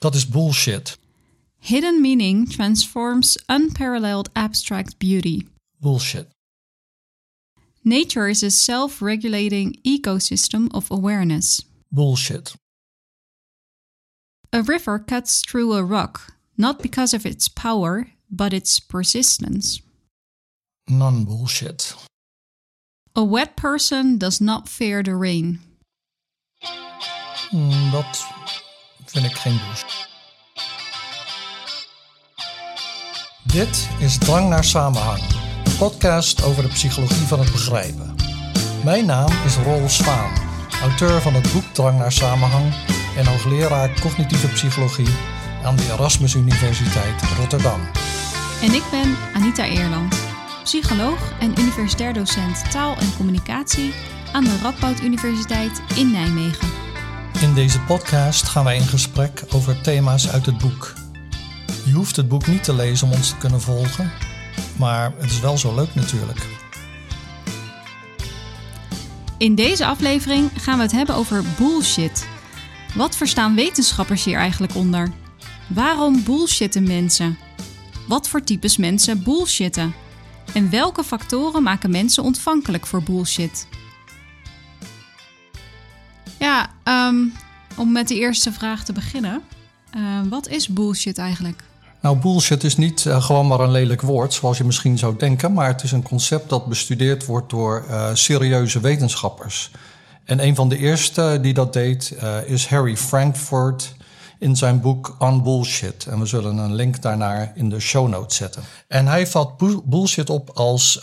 Dat is bullshit. Hidden meaning transforms unparalleled abstract beauty. Bullshit. Nature is a self regulating ecosystem of awareness. Bullshit. A river cuts through a rock, not because of its power, but its persistence. Non bullshit. A wet person does not fear the rain. Hmm, dat vind ik geen bullshit. Dit is Drang naar Samenhang, een podcast over de psychologie van het begrijpen. Mijn naam is Rol Spaan, auteur van het boek Drang naar Samenhang en hoogleraar cognitieve psychologie aan de Erasmus Universiteit Rotterdam. En ik ben Anita Eerland, psycholoog en universitair docent taal en communicatie aan de Radboud Universiteit in Nijmegen. In deze podcast gaan wij in gesprek over thema's uit het boek. Je hoeft het boek niet te lezen om ons te kunnen volgen, maar het is wel zo leuk natuurlijk. In deze aflevering gaan we het hebben over bullshit. Wat verstaan wetenschappers hier eigenlijk onder? Waarom bullshitten mensen? Wat voor types mensen bullshitten? En welke factoren maken mensen ontvankelijk voor bullshit? Ja, ehm, om met de eerste vraag te beginnen. Uh, wat is bullshit eigenlijk? Nou, bullshit is niet uh, gewoon maar een lelijk woord, zoals je misschien zou denken, maar het is een concept dat bestudeerd wordt door uh, serieuze wetenschappers. En een van de eerste die dat deed is Harry Frankfurt in zijn boek On Bullshit. En we zullen een link daarnaar in de show notes zetten. En hij vat bullshit op als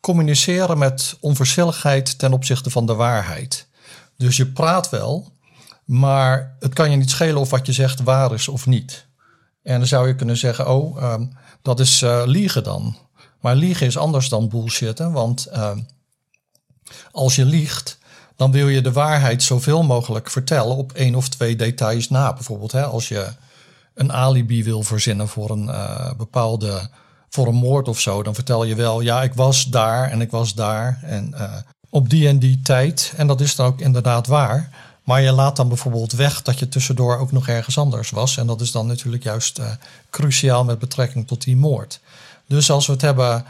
communiceren met onverschilligheid ten opzichte van de waarheid. Dus je praat wel, maar het kan je niet schelen of wat je zegt waar is of niet. En dan zou je kunnen zeggen, oh, um, dat is uh, liegen dan. Maar liegen is anders dan bullshitten, want uh, als je liegt, dan wil je de waarheid zoveel mogelijk vertellen op één of twee details na. Bijvoorbeeld hè, als je een alibi wil verzinnen voor een uh, bepaalde, voor een moord of zo, dan vertel je wel, ja, ik was daar en ik was daar en op die en die tijd. En dat is dan ook inderdaad waar. Maar je laat dan bijvoorbeeld weg dat je tussendoor ook nog ergens anders was. En dat is dan natuurlijk juist uh, cruciaal met betrekking tot die moord. Dus als we het hebben,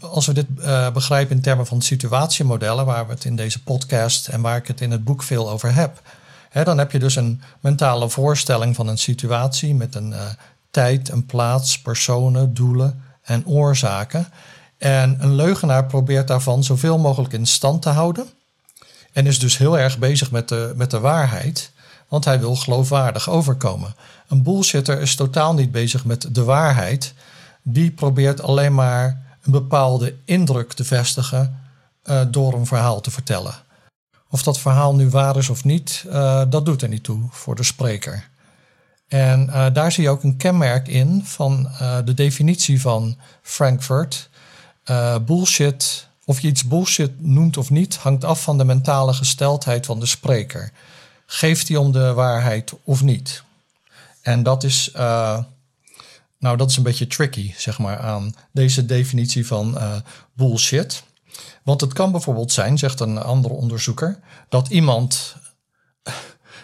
als we dit uh, begrijpen in termen van situatiemodellen, waar we het in deze podcast en waar ik het in het boek veel over heb, hè, dan heb je dus een mentale voorstelling van een situatie met een uh, tijd, een plaats, personen, doelen en oorzaken. En een leugenaar probeert daarvan zoveel mogelijk in stand te houden. En is dus heel erg bezig met de, met de waarheid, want hij wil geloofwaardig overkomen. Een bullshitter is totaal niet bezig met de waarheid. Die probeert alleen maar een bepaalde indruk te vestigen uh, door een verhaal te vertellen. Of dat verhaal nu waar is of niet, uh, dat doet er niet toe voor de spreker. En uh, daar zie je ook een kenmerk in van de definitie van Frankfurt. Bullshit of je iets bullshit noemt of niet, hangt af van de mentale gesteldheid van de spreker. Geeft hij om de waarheid of niet? En dat is, uh, nou, dat is een beetje tricky, zeg maar, aan deze definitie van uh, bullshit. Want het kan bijvoorbeeld zijn, zegt een andere onderzoeker, dat iemand,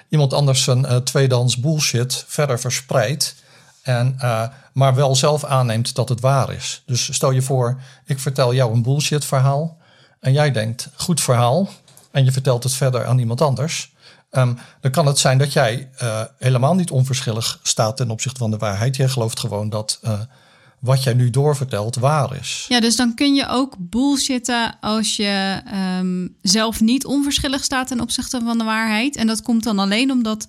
iemand anders zijn uh, bullshit verder verspreidt en, uh, maar wel zelf aanneemt dat het waar is. Dus stel je voor, ik vertel jou een bullshit verhaal. En jij denkt, goed verhaal. En je vertelt het verder aan iemand anders. Um, dan kan het zijn dat jij uh, helemaal niet onverschillig staat ten opzichte van de waarheid. Jij gelooft gewoon dat uh, wat jij nu doorvertelt waar is. Ja, dus dan kun je ook bullshitten als je um, zelf niet onverschillig staat ten opzichte van de waarheid. En dat komt dan alleen omdat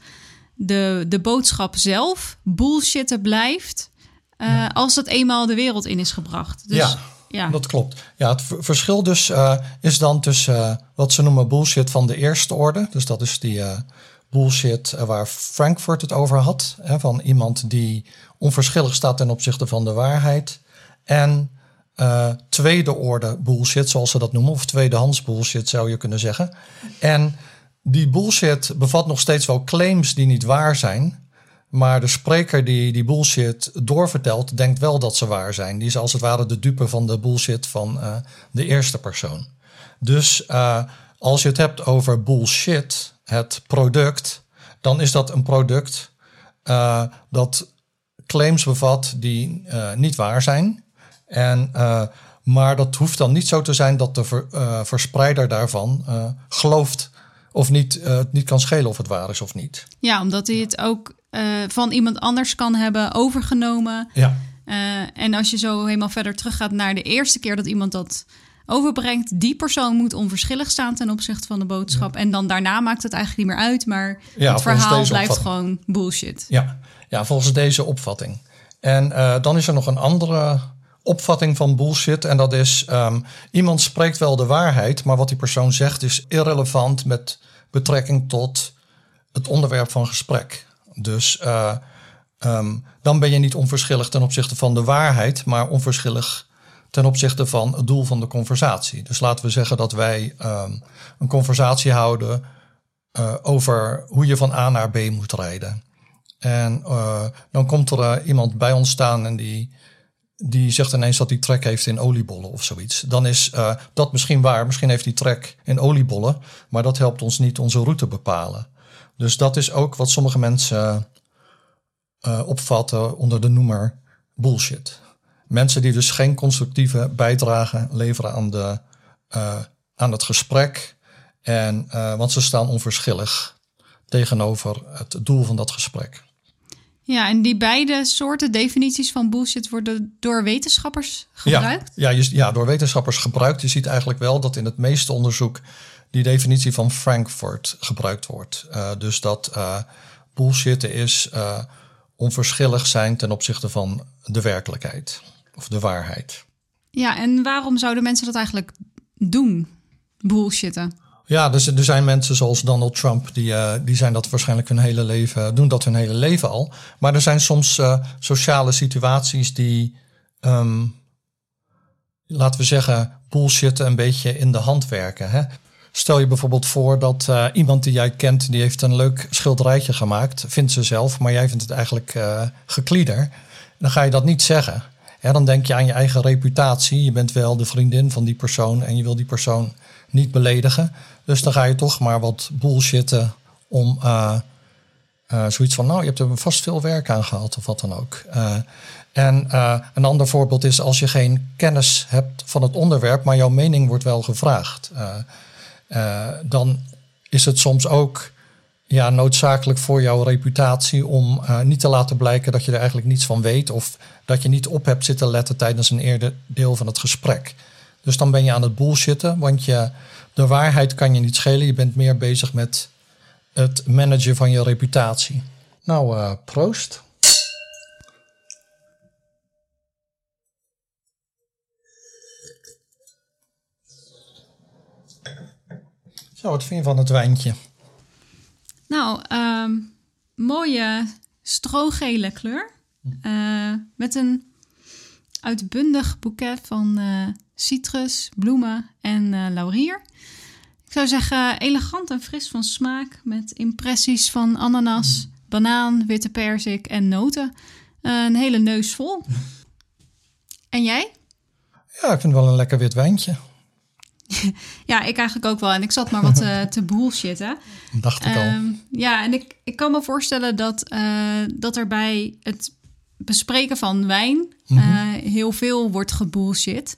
de, de boodschap zelf bullshitten blijft. Uh, ja. Als het eenmaal de wereld in is gebracht. Dus, ja, ja, dat klopt. Ja, het verschil dus uh, is dan tussen uh, wat ze noemen bullshit van de eerste orde. Dus dat is die bullshit waar Frankfurt het over had. Hè, van iemand die onverschillig staat ten opzichte van de waarheid. En tweede orde bullshit, zoals ze dat noemen. Of tweedehands bullshit zou je kunnen zeggen. En die bullshit bevat nog steeds wel claims die niet waar zijn. Maar de spreker die die bullshit doorvertelt, denkt wel dat ze waar zijn. Die is als het ware de dupe van de bullshit van uh, de eerste persoon. Dus uh, als je het hebt over bullshit, het product, dan is dat een product uh, dat claims bevat die niet waar zijn. En, maar dat hoeft dan niet zo te zijn dat de ver, verspreider daarvan gelooft of niet, het niet kan schelen of het waar is of niet. Ja, omdat hij het ook van iemand anders kan hebben overgenomen. Ja. en als je zo helemaal verder teruggaat naar de eerste keer dat iemand dat overbrengt, die persoon moet onverschillig staan ten opzichte van de boodschap. En dan daarna maakt het eigenlijk niet meer uit, maar ja, het verhaal blijft gewoon bullshit. Ja. ja, volgens deze opvatting. En uh, dan is er nog een andere opvatting van bullshit. En dat is, um, iemand spreekt wel de waarheid, maar wat die persoon zegt is irrelevant met betrekking tot het onderwerp van gesprek. Dus uh, um, dan ben je niet onverschillig ten opzichte van de waarheid, maar onverschillig ten opzichte van het doel van de conversatie. Dus laten we zeggen dat wij um, een conversatie houden uh, over hoe je van A naar B moet rijden. En uh, dan komt er iemand bij ons staan en die, die zegt ineens dat hij trek heeft in oliebollen of zoiets. Dan is dat misschien waar. Misschien heeft hij trek in oliebollen, maar dat helpt ons niet onze route bepalen. Dus dat is ook wat sommige mensen opvatten onder de noemer bullshit. Mensen die dus geen constructieve bijdrage leveren aan, de, aan het gesprek. En, want ze staan onverschillig tegenover het doel van dat gesprek. Ja, en die beide soorten definities van bullshit worden door wetenschappers gebruikt? Ja, ja, ja, door wetenschappers gebruikt. Je ziet eigenlijk wel dat in het meeste onderzoek die definitie van Frankfurt gebruikt wordt. Uh, dus dat uh, bullshit is uh, onverschillig zijn ten opzichte van de werkelijkheid of de waarheid. Ja, en waarom zouden mensen dat eigenlijk doen? Bullshitten. Ja, dus er zijn mensen zoals Donald Trump, die, uh, die zijn dat waarschijnlijk hun hele leven, doen dat hun hele leven al. Maar er zijn soms uh, sociale situaties die, um, laten we zeggen, bullshit een beetje in de hand werken. Hè? Stel je bijvoorbeeld voor dat iemand die jij kent, die heeft een leuk schilderijtje gemaakt, vindt ze zelf, maar jij vindt het eigenlijk geklieder. Dan ga je dat niet zeggen. Dan denk je aan je eigen reputatie. Je bent wel de vriendin van die persoon en je wil die persoon niet beledigen. Dus dan ga je toch maar wat bullshitten om uh, uh, zoiets van, nou, je hebt er vast veel werk aan gehad of wat dan ook. Uh, en een ander voorbeeld is als je geen kennis hebt van het onderwerp, maar jouw mening wordt wel gevraagd. dan is het soms ook ja, noodzakelijk voor jouw reputatie om niet te laten blijken dat je er eigenlijk niets van weet of dat je niet op hebt zitten letten tijdens een eerder deel van het gesprek. Dus dan ben je aan het bullshitten, want je, de waarheid kan je niet schelen. Je bent meer bezig met het managen van je reputatie. Nou, uh, proost. Zo, wat vind je van het wijntje? Nou, um, mooie strogele kleur. Uh, met een uitbundig boeket van uh, citrus, bloemen en uh, laurier. Ik zou zeggen elegant en fris van smaak. Met impressies van ananas, banaan, witte perzik en noten. een hele neus vol. En jij? Ja, ik vind wel een lekker wit wijntje. ja, ik eigenlijk ook wel. En ik zat maar wat uh, te bullshitten. Dacht ik al. Ehm, ja, en ik, ik kan me voorstellen dat, uh, dat er bij het bespreken van wijn mm -hmm. heel veel wordt gebullshit.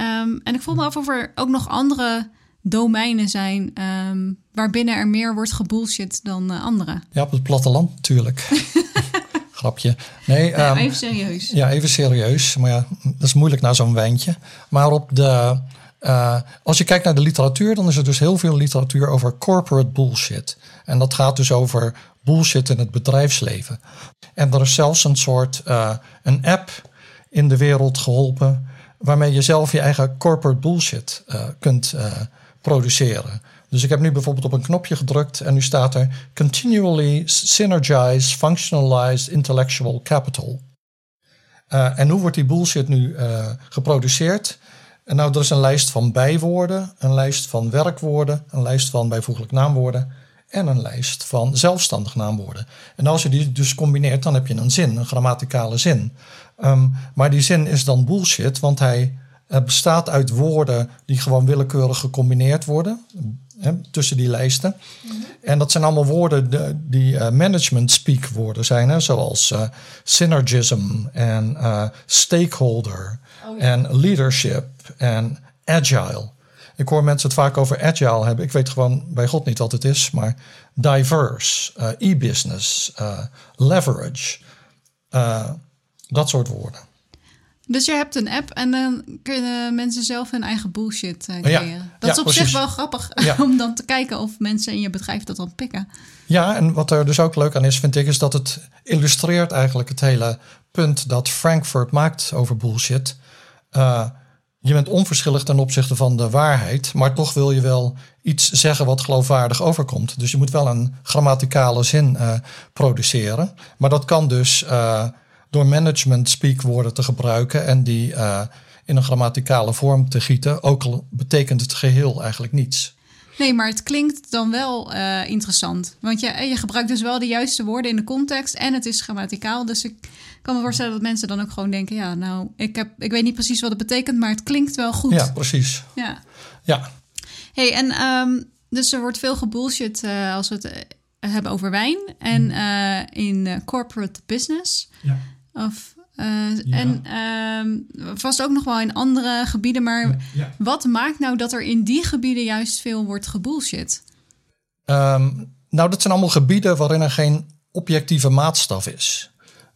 Um, en ik voel me af of er ook nog andere domeinen zijn um, waarbinnen er meer wordt gebullshit dan andere. Ja, op het platteland natuurlijk. Grapje. Nee, ja, even serieus. Ja, even serieus. Maar ja, dat is moeilijk na zo'n wijntje. Maar op de uh, als je kijkt naar de literatuur, dan is er dus heel veel literatuur over corporate bullshit. En dat gaat dus over bullshit in het bedrijfsleven. En er is zelfs een soort uh, een app in de wereld geholpen waarmee je zelf je eigen corporate bullshit uh, kunt produceren. Dus ik heb nu bijvoorbeeld op een knopje gedrukt en nu staat er continually synergize, functionalize intellectual capital. en hoe wordt die bullshit nu geproduceerd? En nou, er is een lijst van bijwoorden, een lijst van werkwoorden, een lijst van bijvoeglijk naamwoorden en een lijst van zelfstandig naamwoorden. En als je die dus combineert, dan heb je een zin, een grammaticale zin. Um, maar die zin is dan bullshit, want hij Het bestaat uit woorden die gewoon willekeurig gecombineerd worden hè, tussen die lijsten. En dat zijn allemaal woorden de- die eh, management speak woorden zijn, hè, zoals eh, synergism en eh, stakeholder en leadership en agile. Ik hoor mensen het vaak over agile hebben. Ik weet gewoon bij God niet wat het is, maar diverse, eh, e-business, eh, leverage, eh, dat soort woorden. Dus je hebt een app en dan kunnen mensen zelf hun eigen bullshit Ja, creëren. dat is ja, op zich wel grappig Ja. om dan te kijken of mensen in je bedrijf dat dan pikken. Ja, en wat er dus ook leuk aan is, vind ik, is dat het illustreert eigenlijk het hele punt dat Frankfurt maakt over bullshit. Eh, je bent onverschillig ten opzichte van de waarheid, maar toch wil je wel iets zeggen wat geloofwaardig overkomt. Dus je moet wel een grammaticale zin eh, produceren. Maar dat kan dus eh, door management speak woorden te gebruiken en die eh, in een grammaticale vorm te gieten, ook al betekent het geheel eigenlijk niets. Nee, maar het klinkt dan wel eh, interessant. Want je, je gebruikt dus wel de juiste woorden in de context en het is grammaticaal. Dus ik kan me voorstellen dat mensen dan ook gewoon denken: ja, nou, ik, heb, ik weet niet precies wat het betekent, maar het klinkt wel goed. Ja, precies. Ja. Ja, Hey, en ehm, dus er wordt veel gebullshit eh, als we het eh, hebben over wijn en eh, in eh, corporate business. ja. Of, eh, En ehm, vast ook nog wel in andere gebieden. Maar ja. wat maakt nou dat er in die gebieden juist veel wordt gebullshit? Ehm, nou, dat zijn allemaal gebieden waarin er geen objectieve maatstaf is.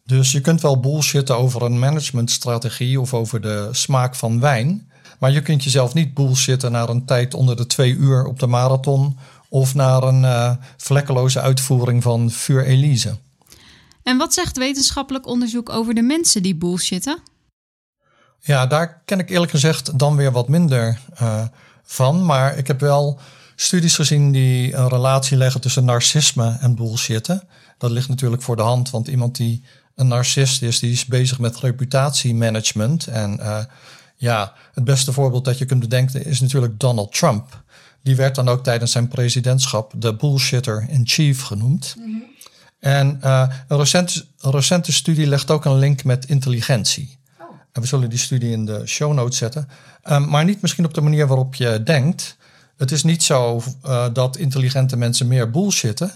Dus je kunt wel bullshitten over een managementstrategie of over de smaak van wijn. Maar je kunt jezelf niet bullshitten naar een tijd onder de twee uur op de marathon. Of naar een eh, vlekkeloze uitvoering van Vuur Elise. En wat zegt wetenschappelijk onderzoek over de mensen die bullshitten? Ja, daar ken ik eerlijk gezegd dan weer wat minder eh, van. Maar ik heb wel studies gezien die een relatie leggen tussen narcisme en bullshitten. Dat ligt natuurlijk voor de hand, want iemand die een narcist is, die is bezig met reputatiemanagement. En eh, ja, het beste voorbeeld dat je kunt bedenken is natuurlijk Donald Trump. Die werd dan ook tijdens zijn presidentschap de bullshitter in chief genoemd. En eh, een, recente, een recente studie legt ook een link met intelligentie. En we zullen die studie in de show notes zetten. Um, maar niet misschien op de manier waarop je denkt. Het is niet zo uh, dat intelligente mensen meer bullshitten.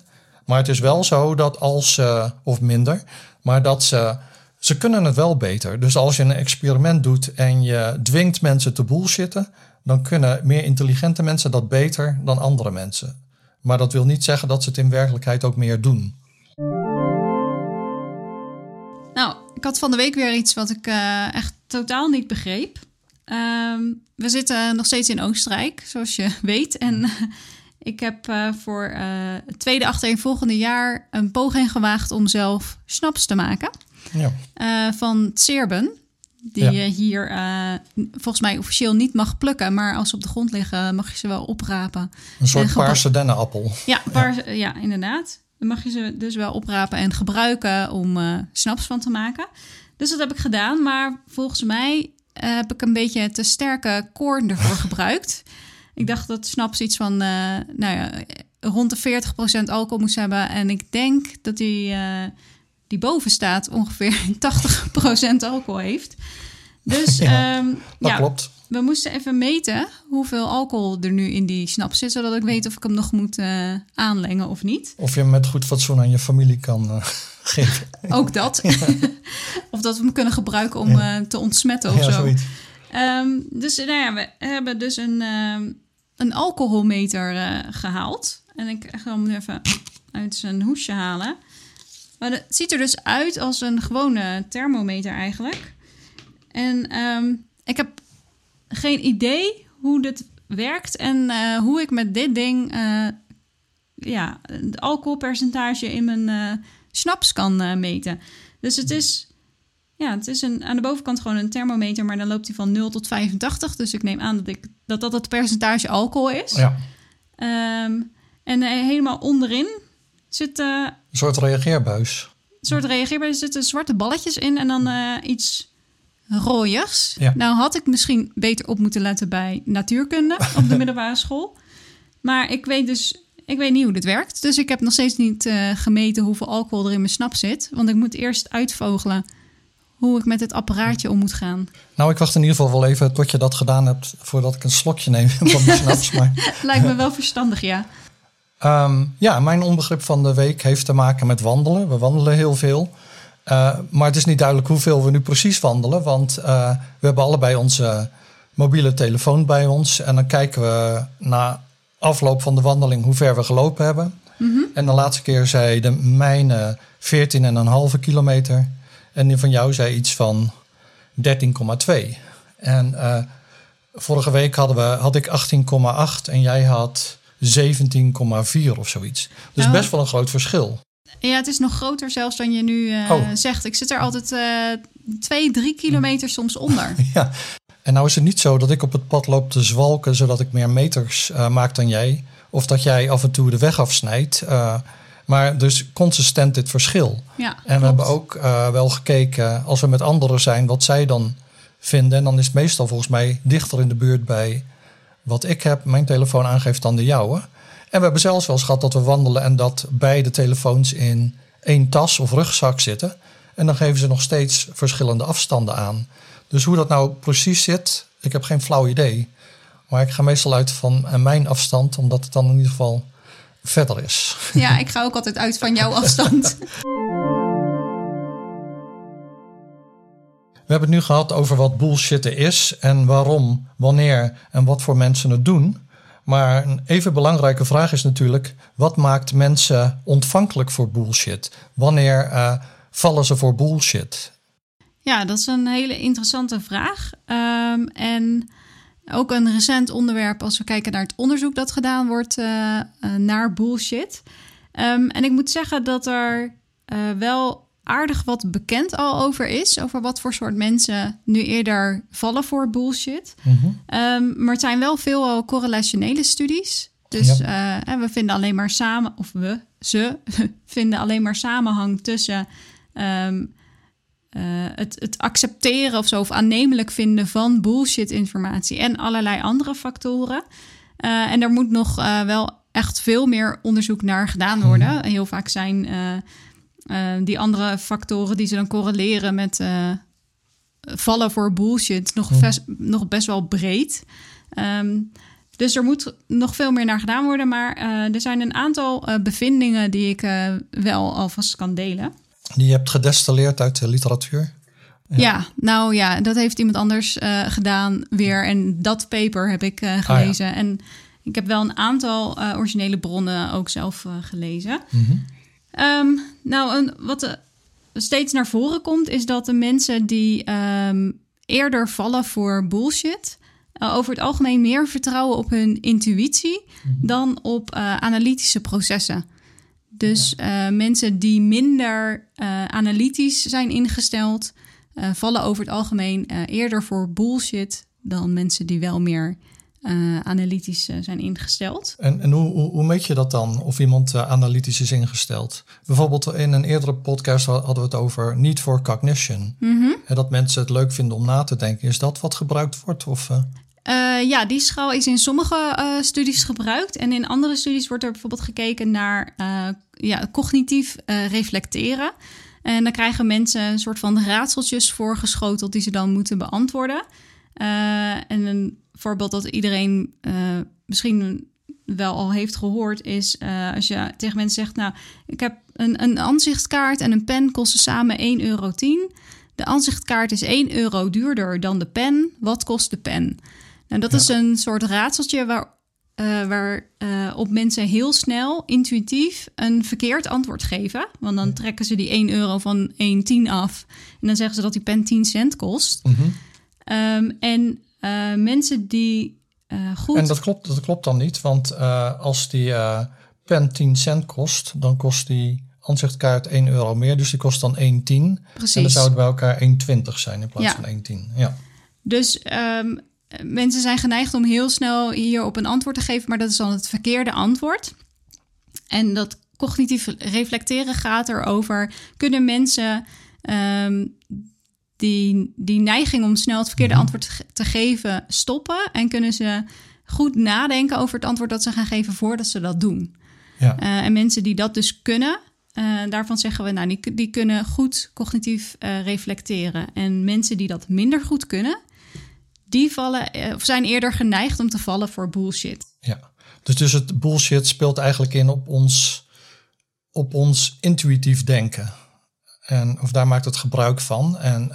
Maar het is wel zo dat als ze, of minder, maar dat ze, ze kunnen het wel beter. Dus als je een experiment doet en je dwingt mensen te bullshitten, dan kunnen meer intelligente mensen dat beter dan andere mensen. Maar dat wil niet zeggen dat ze het in werkelijkheid ook meer doen. Ik had van de week weer iets wat ik uh, echt totaal niet begreep. Um, we zitten nog steeds in Oostenrijk, zoals je weet. En ik heb uh, voor uh, het tweede achtereenvolgende jaar een poging gewaagd om zelf snaps te maken. Ja. van Serben. Die ja. je hier volgens mij officieel niet mag plukken. Maar als ze op de grond liggen, mag je ze wel oprapen. Een soort paarse dennenappel. Ja, paarse, ja. ja, inderdaad. Dan mag je ze dus wel oprapen en gebruiken om uh, snaps van te maken. Dus dat heb ik gedaan. Maar volgens mij uh, heb ik een beetje te sterke koorn ervoor gebruikt. Ik dacht dat snaps iets van uh, nou ja, rond de 40% alcohol moest hebben. En ik denk dat die, die boven staat ongeveer 80% alcohol heeft. Dus ja, um, dat ja, klopt. We moesten even meten hoeveel alcohol er nu in die snaps zit, zodat ik weet of ik hem nog moet uh, aanlengen of niet. Of je hem met goed fatsoen aan je familie kan uh, geven. Ook dat. Ja. of dat we hem kunnen gebruiken om ja. uh, te ontsmetten of ja, zo. Um, dus nou ja, we hebben dus een, een alcoholmeter gehaald. En ik ga hem nu even uit zijn hoesje halen. Maar het ziet er dus uit als een gewone thermometer eigenlijk. En um, ik heb geen idee hoe dit werkt en uh, hoe ik met dit ding uh, ja, het alcoholpercentage in mijn uh, snaps kan meten. Dus het is, ja, het is een, aan de bovenkant gewoon een thermometer, maar dan loopt hij van 0 tot 85. Dus ik neem aan dat ik, dat, dat het percentage alcohol is. Ja. Um, en helemaal onderin zit... een soort reageerbuis. Een soort reageerbuis. Er zitten zwarte balletjes in en dan iets rooiers. Ja. Nou had ik misschien beter op moeten letten bij natuurkunde op de middelbare school. Maar ik weet dus ik weet niet hoe dit werkt. Dus ik heb nog steeds niet uh, gemeten hoeveel alcohol er in mijn snap zit. Want ik moet eerst uitvogelen hoe ik met het apparaatje om moet gaan. Nou, ik wacht in ieder geval wel even tot je dat gedaan hebt voordat ik een slokje neem van de snaps. Maar, Lijkt me wel verstandig, ja. Ehm, ja, mijn onbegrip van de week heeft te maken met wandelen. We wandelen heel veel. Uh, maar het is niet duidelijk hoeveel we nu precies wandelen. Want uh, we hebben allebei onze mobiele telefoon bij ons. En dan kijken we na afloop van de wandeling hoe ver we gelopen hebben. Mm -hmm. En de laatste keer zei de mijne 14,5 kilometer. En die van jou zei iets van 13,2. En uh, vorige week hadden we, had ik 18,8 en jij had 17,4 of zoiets. Dus Nou. best wel een groot verschil. Ja, het is nog groter zelfs dan je nu eh, Oh. zegt. Ik zit er altijd eh twee, drie kilometer soms onder. Ja. En nou is het niet zo dat ik op het pad loop te zwalken zodat ik meer meters eh, maak dan jij. Of dat jij af en toe de weg afsnijdt. maar dus consistent dit verschil. Ja, En we hebben ook wel gekeken, als we met anderen zijn, wat zij dan vinden. En dan is het meestal volgens mij dichter in de buurt bij wat ik heb, mijn telefoon aangeeft dan de jouwe. En we hebben zelfs wel eens gehad dat we wandelen en dat beide telefoons in één tas of rugzak zitten. En dan geven ze nog steeds verschillende afstanden aan. Dus hoe dat nou precies zit, ik heb geen flauw idee. Maar ik ga meestal uit van eh, mijn afstand, omdat het dan in ieder geval verder is. Ja, ik ga ook altijd uit van jouw afstand. We hebben het nu gehad over wat bullshitten is en waarom, wanneer en wat voor mensen het doen. Maar een even belangrijke vraag is natuurlijk: wat maakt mensen ontvankelijk voor bullshit? Wanneer eh, vallen ze voor bullshit? Ja, dat is een hele interessante vraag. Ehm, en ook een recent onderwerp als we kijken naar het onderzoek dat gedaan wordt eh, eh, naar bullshit. Ehm, en ik moet zeggen dat er wel aardig wat bekend al over is. Over wat voor soort mensen nu eerder vallen voor bullshit. Ehm, maar het zijn wel veel al correlationele studies. Dus eh, en we vinden alleen maar samen, of we, ze, vinden alleen maar samenhang tussen ehm, eh, het, het accepteren of zo, of aannemelijk vinden van bullshit-informatie en allerlei andere factoren. Eh, en er moet nog wel echt veel meer onderzoek naar gedaan worden. Heel vaak zijn eh, die andere factoren die ze dan correleren met eh, vallen voor bullshit nog, ves- nog best wel breed. Ehm, dus er moet nog veel meer naar gedaan worden. Maar eh, er zijn een aantal bevindingen die ik wel alvast kan delen. Die je hebt gedestilleerd uit de literatuur. Ja. nou ja, dat heeft iemand anders gedaan weer. En dat paper heb ik eh, gelezen. En ik heb wel een aantal originele bronnen ook zelf gelezen. Ehm, nou, een, wat steeds naar voren komt, is dat de mensen die ehm, eerder vallen voor bullshit. eh, over het algemeen meer vertrouwen op hun intuïtie dan op eh, analytische processen. Dus eh, mensen die minder analytisch zijn ingesteld, vallen over het algemeen eerder voor bullshit dan mensen die wel meer eh, analytisch eh, zijn ingesteld. En, en hoe, hoe, hoe meet je dat dan? Of iemand eh, analytisch is ingesteld? Bijvoorbeeld in een eerdere podcast ha- hadden we het over need for cognition. En dat mensen het leuk vinden om na te denken. Is dat wat gebruikt wordt? Of, ja, die schaal is in sommige studies gebruikt. En in andere studies wordt er bijvoorbeeld gekeken naar ja, cognitief reflecteren. En dan krijgen mensen een soort van raadseltjes voorgeschoteld die ze dan moeten beantwoorden. Eh, en een voorbeeld dat iedereen eh, misschien wel al heeft gehoord is eh, als je tegen mensen zegt: Nou, ik heb een, een aanzichtkaart en een pen kosten samen 1,10 euro. De aanzichtkaart is 1 euro duurder dan de pen. Wat kost de pen? Nou, dat is een soort raadseltje waar, eh, waar op mensen heel snel, intuïtief, een verkeerd antwoord geven. Want dan trekken ze die 1 euro van 1,10 af. En dan zeggen ze dat die pen 10 cent kost. Ehm, en eh, mensen die eh, goed... En dat klopt, dat klopt dan niet. Want eh, als die pen 10 cent kost, dan kost die aanzichtkaart 1 euro meer. Dus die kost dan 1,10. Precies. En dan zou het bij elkaar 1,20 zijn in plaats Ja. van 1,10. Ja. Dus ehm, mensen zijn geneigd om heel snel hierop een antwoord te geven, maar dat is dan het verkeerde antwoord. En dat cognitief reflecteren gaat erover: kunnen mensen ehm, die, die neiging om snel het verkeerde antwoord te ge- te geven stoppen? En kunnen ze goed nadenken over het antwoord dat ze gaan geven voordat ze dat doen? Ja. Eh, en mensen die dat dus kunnen, uh, daarvan zeggen we, nou, die, die kunnen goed cognitief uh, reflecteren. En mensen die dat minder goed kunnen, die vallen, of zijn eerder geneigd om te vallen voor bullshit. Ja, dus, dus het bullshit speelt eigenlijk in op ons, op ons intuïtief denken. En, of daar maakt het gebruik van. En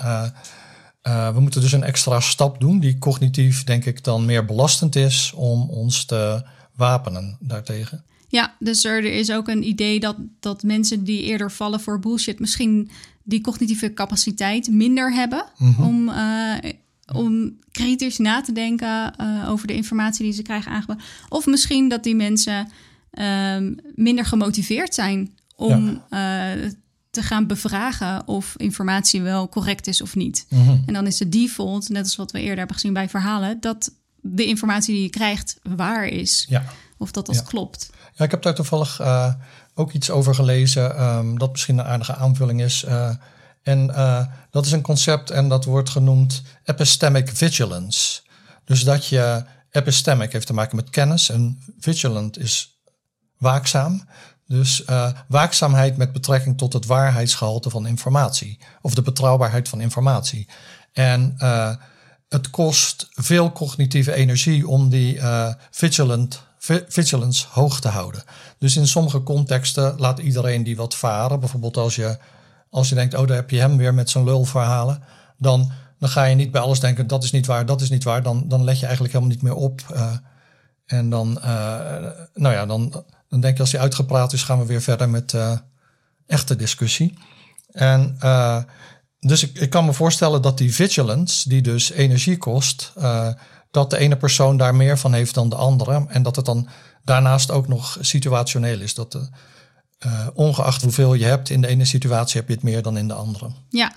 we moeten dus een extra stap doen, die cognitief, denk ik, dan meer belastend is om ons te wapenen daartegen. Ja, dus er, is ook een idee dat, dat mensen die eerder vallen voor bullshit misschien die cognitieve capaciteit minder hebben mhm. om, uh, om kritisch na te denken uh, over de informatie die ze krijgen aangeboden. Of misschien dat die mensen uh, minder gemotiveerd zijn om ja. Te gaan bevragen of informatie wel correct is of niet. Mhm. En dan is de default, net als wat we eerder hebben gezien bij verhalen, dat de informatie die je krijgt waar is. Ja. Of dat dat klopt. Ja, ik heb daar toevallig uh, ook iets over gelezen, um, dat misschien een aardige aanvulling is. Uh, en uh, dat is een concept en dat wordt genoemd epistemic vigilance. Dus dat je epistemic heeft te maken met kennis en vigilant is waakzaam. Dus uh, waakzaamheid met betrekking tot het waarheidsgehalte van informatie of de betrouwbaarheid van informatie. En uh, het kost veel cognitieve energie om die uh, vigilance hoog te houden. Dus in sommige contexten laat iedereen die wat varen. Bijvoorbeeld als je, als je denkt, oh daar heb je hem weer met zijn lulverhalen. Dan, dan ga je niet bij alles denken, dat is niet waar, dat is niet waar. Dan, dan let je eigenlijk helemaal niet meer op. En dan, nou ja, dan, dan denk je als hij uitgepraat is, gaan we weer verder met uh, echte discussie. En dus ik, ik kan me voorstellen dat die vigilance, die dus energie kost, dat de ene persoon daar meer van heeft dan de andere. En dat het dan daarnaast ook nog situationeel is. Dat ongeacht hoeveel je hebt in de ene situatie, heb je het meer dan in de andere. Ja.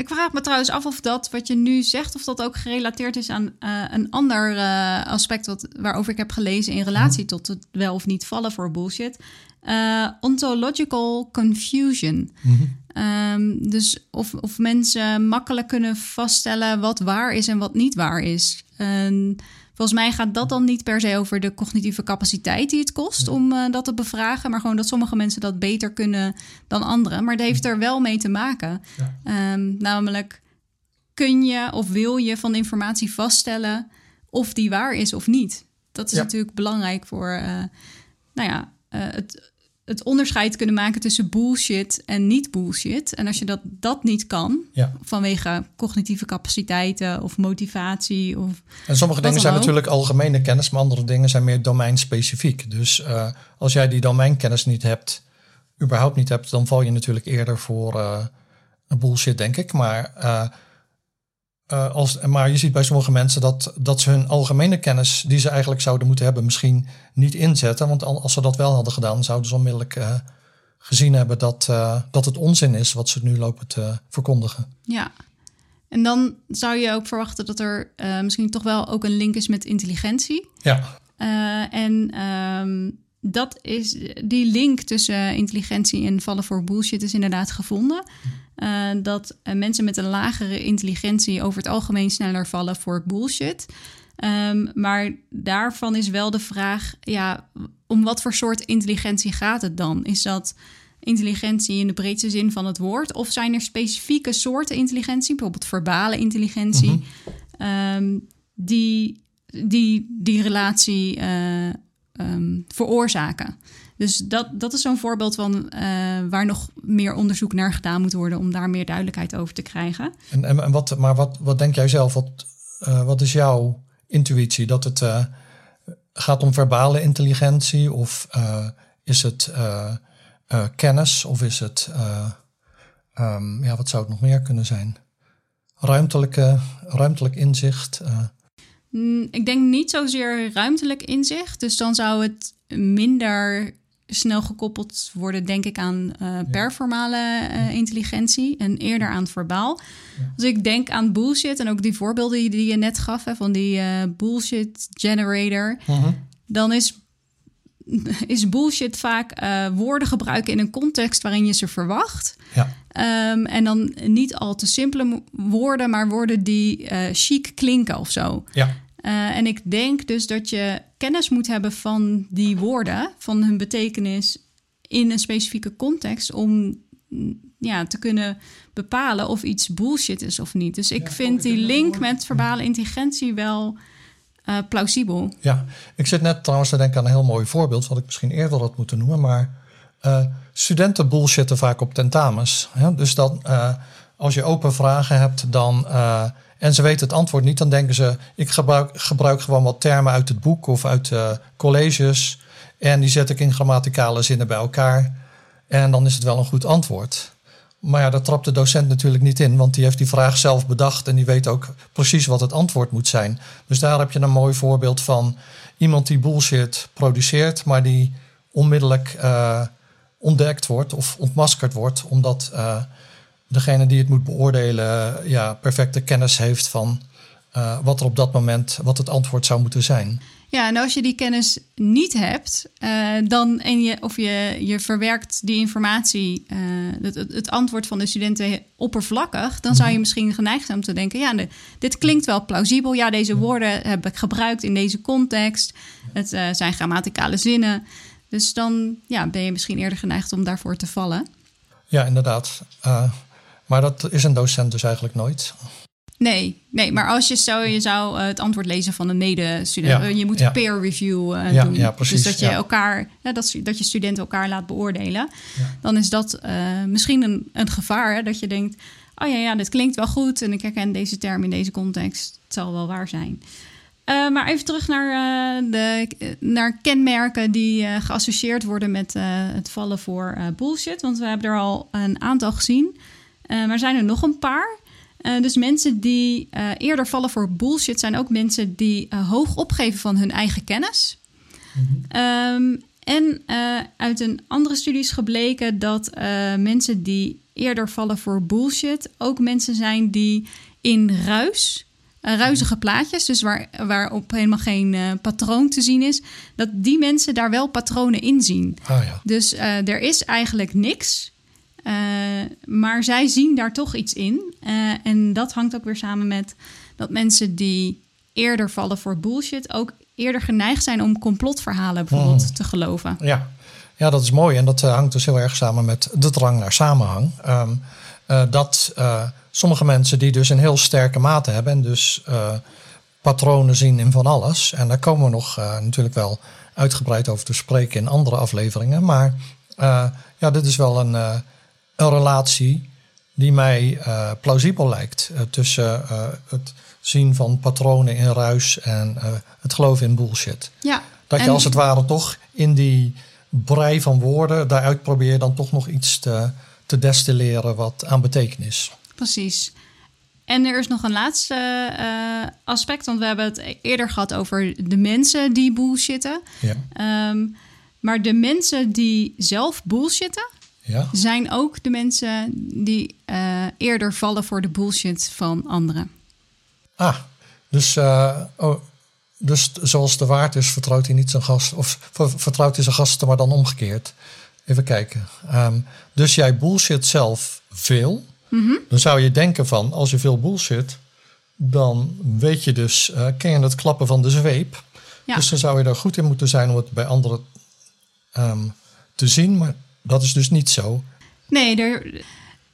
Ik vraag me trouwens af of dat wat je nu zegt, of dat ook gerelateerd is aan uh, een ander uh, aspect wat, waarover ik heb gelezen in relatie tot het wel of niet vallen voor bullshit. ontological confusion. Mm Um, dus of, of mensen makkelijk kunnen vaststellen wat waar is en wat niet waar is. Volgens mij gaat dat dan niet per se over de cognitieve capaciteit die het kost om uh, dat te bevragen, maar gewoon dat sommige mensen dat beter kunnen dan anderen. Maar dat heeft er wel mee te maken. Ja. Um, namelijk, kun je of wil je van informatie vaststellen of die waar is of niet? Dat is natuurlijk belangrijk voor, uh, nou ja, uh, het het onderscheid kunnen maken tussen bullshit en niet bullshit. En als je dat, dat niet kan, vanwege cognitieve capaciteiten of motivatie. Of en sommige dingen zijn natuurlijk algemene kennis, maar andere dingen zijn meer domeinspecifiek. Dus uh, als jij die domeinkennis niet hebt, überhaupt niet hebt, dan val je natuurlijk eerder voor uh, bullshit, denk ik. Maar uh, uh, als, maar je ziet bij sommige mensen dat, dat ze hun algemene kennis, die ze eigenlijk zouden moeten hebben, misschien niet inzetten. Want als ze dat wel hadden gedaan, zouden ze onmiddellijk uh, gezien hebben dat, uh, dat het onzin is wat ze nu lopen te verkondigen. Ja, en dan zou je ook verwachten dat er misschien toch wel ook een link is met intelligentie. Ja. en um, dat is, die link tussen intelligentie en vallen voor bullshit is inderdaad gevonden. Uh, dat uh, mensen met een lagere intelligentie over het algemeen sneller vallen voor bullshit. Um, maar daarvan is wel de vraag: ja, om wat voor soort intelligentie gaat het dan? Is dat intelligentie in de breedste zin van het woord? Of zijn er specifieke soorten intelligentie, bijvoorbeeld verbale intelligentie, mm -hmm. um, die, die die relatie uh, um, veroorzaken? Dus dat, dat is zo'n voorbeeld van uh, waar nog meer onderzoek naar gedaan moet worden om daar meer duidelijkheid over te krijgen. En, en, wat, maar wat, wat denk jij zelf? Wat, uh, wat is jouw intuïtie? Dat het uh, gaat om verbale intelligentie of is het kennis of is het, um, ja, wat zou het nog meer kunnen zijn? Ruimtelijke, ruimtelijk inzicht? Mm, ik denk niet zozeer ruimtelijk inzicht. Dus dan zou het minder snel gekoppeld worden, denk ik, aan uh, performale uh, intelligentie en eerder aan verbaal. Als ik denk aan bullshit en ook die voorbeelden die je net gaf hè, van die uh, bullshit generator, -huh. dan is, is bullshit vaak woorden gebruiken in een context waarin je ze verwacht. Ja. Um, en dan niet al te simpele woorden, maar woorden die chic klinken of zo. Ja. En ik denk dus dat je kennis moet hebben van die woorden, van hun betekenis in een specifieke context om mm, ja, te kunnen bepalen of iets bullshit is of niet. Dus ik vind die link met verbale intelligentie wel uh, plausibel. Ja, ik zit net trouwens te denken aan een heel mooi voorbeeld, wat ik misschien eerder had moeten noemen, maar uh, studenten bullshitten vaak op tentamens. Hè? Dus dan, uh, als je open vragen hebt, dan en ze weten het antwoord niet, dan denken ze: ik gebruik, gebruik gewoon wat termen uit het boek of uit colleges. En die zet ik in grammaticale zinnen bij elkaar. En dan is het wel een goed antwoord. Maar ja, daar trapt de docent natuurlijk niet in, want die heeft die vraag zelf bedacht en die weet ook precies wat het antwoord moet zijn. Dus daar heb je een mooi voorbeeld van iemand die bullshit produceert, maar die onmiddellijk uh, ontdekt wordt of ontmaskerd wordt, omdat uh, degene die het moet beoordelen ja, perfecte kennis heeft van uh, wat er op dat moment, wat het antwoord zou moeten zijn. Ja, en als je die kennis niet hebt, uh, dan en je, of je, je verwerkt die informatie, uh, het, het, antwoord van de studenten oppervlakkig, dan zou je mhm. misschien geneigd zijn om te denken: ja, dit klinkt wel plausibel. Ja, deze woorden heb ik gebruikt in deze context. Het uh, zijn grammaticale zinnen. Dus dan ja, ben je misschien eerder geneigd om daarvoor te vallen. Ja, inderdaad. Maar dat is een docent dus eigenlijk nooit. Nee, nee, maar als je zou, je zou uh, het antwoord lezen van een medestudent. Ja, je moet peer review uh, ja, doen. Ja, precies, dus dat je elkaar, dat, dat je studenten elkaar laat beoordelen. Dan is dat uh, misschien een, een gevaar. Hè, dat je denkt, oh ja, ja, dit klinkt wel goed. En ik herken deze term in deze context. Het zal wel waar zijn. maar even terug naar, de, naar kenmerken die geassocieerd worden met het vallen voor bullshit. Want we hebben er al een aantal gezien. Maar zijn er nog een paar? Uh, dus mensen die uh, eerder vallen voor bullshit zijn ook mensen die uh, hoog opgeven van hun eigen kennis. Mm -hmm. um, en uit een andere studie is gebleken dat mensen die eerder vallen voor bullshit ook mensen zijn die in ruis, ruizige plaatjes, dus waar, waarop helemaal geen patroon te zien is, dat die mensen daar wel patronen in zien. Oh ja. Dus er is eigenlijk niks uh, maar zij zien daar toch iets in. Uh, en dat hangt ook weer samen met dat mensen die eerder vallen voor bullshit ook eerder geneigd zijn om complotverhalen bijvoorbeeld hmm. te geloven. Ja. ja, dat is mooi. En dat uh, hangt dus heel erg samen met de drang naar samenhang. Um, dat sommige mensen die dus een heel sterke mate hebben en dus patronen zien in van alles. En daar komen we nog natuurlijk wel uitgebreid over te spreken in andere afleveringen. Maar ja, dit is wel een een relatie die mij uh, plausibel lijkt. Uh, tussen uh, het zien van patronen in ruis en het geloven in bullshit. Ja, dat je als het ware toch in die brei van woorden, daaruit probeer je dan toch nog iets te, te destilleren wat aan betekenis. Precies. En er is nog een laatste aspect, want we hebben het eerder gehad over de mensen die bullshitten. Ja. Um, maar de mensen die zelf bullshitten, ja. zijn ook de mensen die uh, eerder vallen voor de bullshit van anderen. Ah, dus, uh, oh, dus zoals de waard is, vertrouwt hij niet zijn gast, of vertrouwt hij zijn gasten, maar dan omgekeerd. Even kijken. Um, dus jij bullshit zelf veel. Mm -hmm. Dan zou je denken van, als je veel bullshit, dan weet je dus, uh, ken je het klappen van de zweep. Ja. Dus dan zou je er goed in moeten zijn om het bij anderen um, te zien. Maar dat is dus niet zo. Nee, er,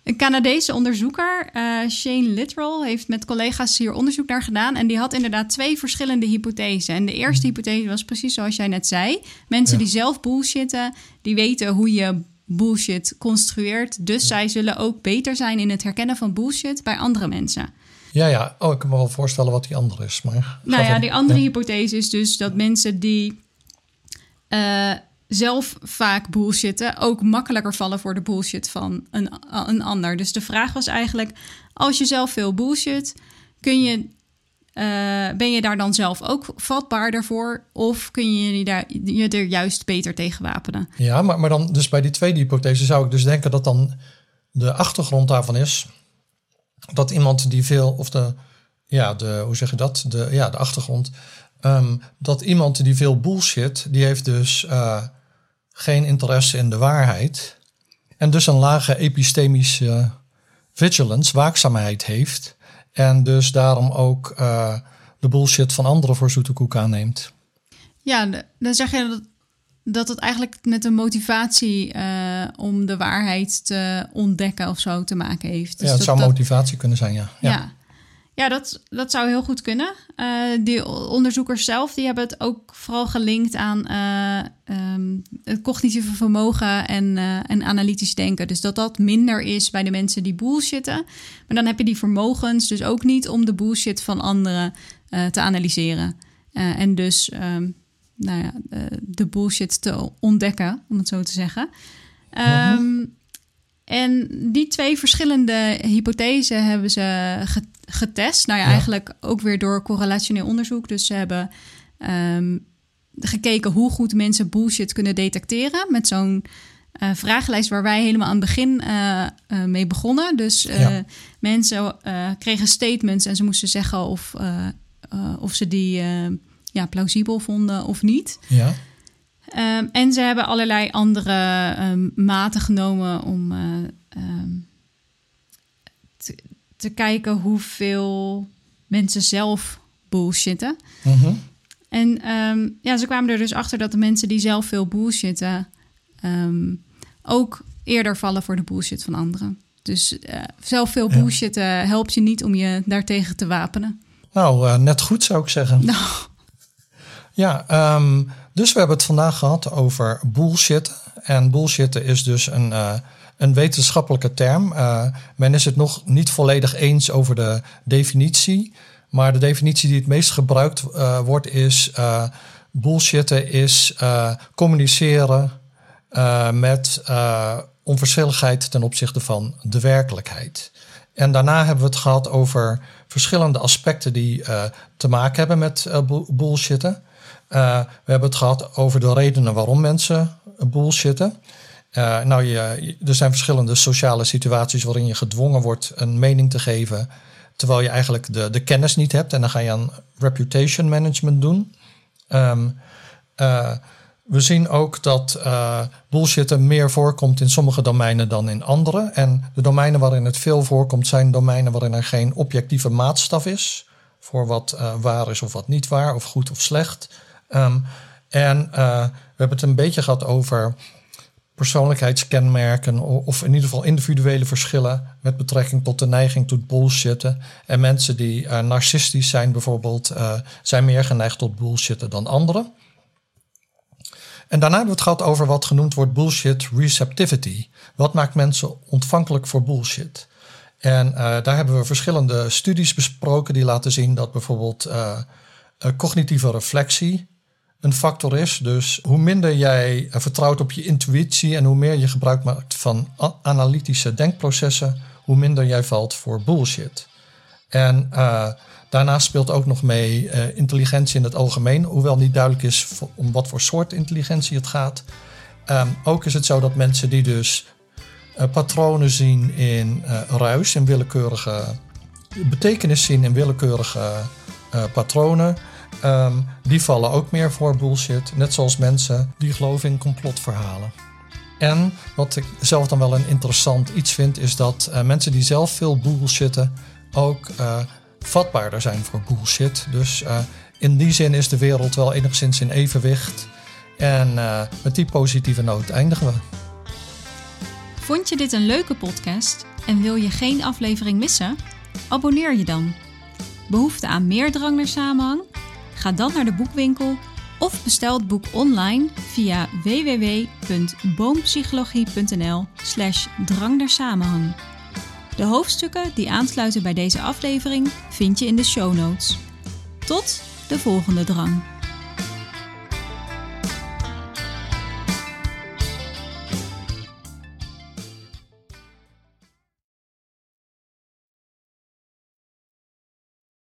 een Canadese onderzoeker, uh, Shane Littrell, heeft met collega's hier onderzoek naar gedaan. En die had inderdaad twee verschillende hypothesen. En de eerste mhm. hypothese was precies zoals jij net zei. Mensen die zelf bullshitten, die weten hoe je bullshit construeert. Dus zij zullen ook beter zijn in het herkennen van bullshit bij andere mensen. Ja, ja. Oh, ik kan me wel voorstellen wat die andere is. Maar nou ja, die andere hypothese is dus dat mensen die uh, zelf vaak bullshitten ook makkelijker vallen voor de bullshit van een, een ander. Dus de vraag was eigenlijk: als je zelf veel bullshit, kun je, uh, ben je daar dan zelf ook vatbaarder voor? Of kun je je, daar, je er juist beter tegen wapenen? Ja, maar, maar dan, dus bij die tweede hypothese zou ik dus denken dat dan de achtergrond daarvan is dat iemand die veel, of de, ja, de, hoe zeg je dat? De, ja, de achtergrond. Um, dat iemand die veel bullshit, die heeft dus uh, geen interesse in de waarheid en dus een lage epistemische vigilance, waakzaamheid heeft en dus daarom ook uh, de bullshit van anderen voor zoete koek aanneemt. Ja, dan zeg je dat dat het eigenlijk met een motivatie uh, om de waarheid te ontdekken of zo te maken heeft. Dus ja, het zou motivatie kunnen zijn, ja. Ja, ja. Ja dat, dat zou heel goed kunnen. Uh, die onderzoekers zelf die hebben het ook vooral gelinkt aan uh, um, het cognitieve vermogen en, en analytisch denken. Dus dat dat minder is bij de mensen die bullshitten. Maar dan heb je die vermogens dus ook niet om de bullshit van anderen te analyseren. en dus... Um, nou ja, de bullshit te ontdekken, om het zo te zeggen. Ehm, en die twee verschillende hypothesen hebben ze getest. Nou ja, eigenlijk ook weer door correlationeel onderzoek. Dus ze hebben um, gekeken hoe goed mensen bullshit kunnen detecteren met zo'n uh, vragenlijst waar wij helemaal aan het begin uh, uh, mee begonnen. Dus mensen kregen statements en ze moesten zeggen of, of ze die ja, plausibel vonden of niet. Ja. Um, en ze hebben allerlei andere um, maten genomen om um, te, kijken hoeveel mensen zelf bullshitten. Mm -hmm. En ja, ze kwamen er dus achter dat de mensen die zelf veel bullshitten ook eerder vallen voor de bullshit van anderen. Dus uh, zelf veel bullshitten ja. helpt je niet om je daartegen te wapenen. Nou, uh, net goed zou ik zeggen. Nou. Ja, um, dus we hebben het vandaag gehad over bullshit. En bullshit is dus een, uh, een wetenschappelijke term. Uh, men is het nog niet volledig eens over de definitie. Maar de definitie die het meest gebruikt uh, wordt is... bullshitten is communiceren met onverschilligheid ten opzichte van de werkelijkheid. En daarna hebben we het gehad over verschillende aspecten die te maken hebben met bullshitten. Uh, we hebben het gehad over de redenen waarom mensen bullshitten. Uh, nou, er zijn verschillende sociale situaties waarin je gedwongen wordt een mening te geven, terwijl je eigenlijk de, de kennis niet hebt. En dan ga je aan reputation management doen. Um, uh, we zien ook dat uh, bullshitten meer voorkomt in sommige domeinen dan in andere. En de domeinen waarin het veel voorkomt zijn domeinen waarin er geen objectieve maatstaf is voor wat waar is of wat niet waar, of goed of slecht. Um, en we hebben het een beetje gehad over persoonlijkheidskenmerken of in ieder geval individuele verschillen met betrekking tot de neiging tot bullshitten. En mensen die uh, narcistisch zijn bijvoorbeeld, uh, zijn meer geneigd tot bullshitten dan anderen. En daarna hebben we het gehad over wat genoemd wordt bullshit receptivity. Wat maakt mensen ontvankelijk voor bullshit? En daar hebben we verschillende studies besproken die laten zien dat bijvoorbeeld cognitieve reflectie een factor is. Dus hoe minder jij vertrouwt op je intuïtie en hoe meer je gebruik maakt van analytische denkprocessen, hoe minder jij valt voor bullshit. En uh, daarnaast speelt ook nog mee uh, intelligentie in het algemeen, hoewel niet duidelijk is om wat voor soort intelligentie het gaat. Um, ook is het zo dat mensen die dus patronen zien in ruis, in willekeurige betekenis zien in willekeurige patronen, Um, die vallen ook meer voor bullshit. Net zoals mensen die geloven in complotverhalen. En wat ik zelf dan wel een interessant iets vind, is dat uh, mensen die zelf veel bullshitten ook uh, vatbaarder zijn voor bullshit. Dus uh, in die zin is de wereld wel enigszins in evenwicht. En met die positieve noot eindigen we. Vond je dit een leuke podcast en wil je geen aflevering missen? Abonneer je dan. Behoefte aan meer drang naar samenhang? Ga dan naar de boekwinkel of bestel het boek online via www.boompsychologie.nl/slash drang naar samenhang. De hoofdstukken die aansluiten bij deze aflevering vind je in de show notes. Tot de volgende drang.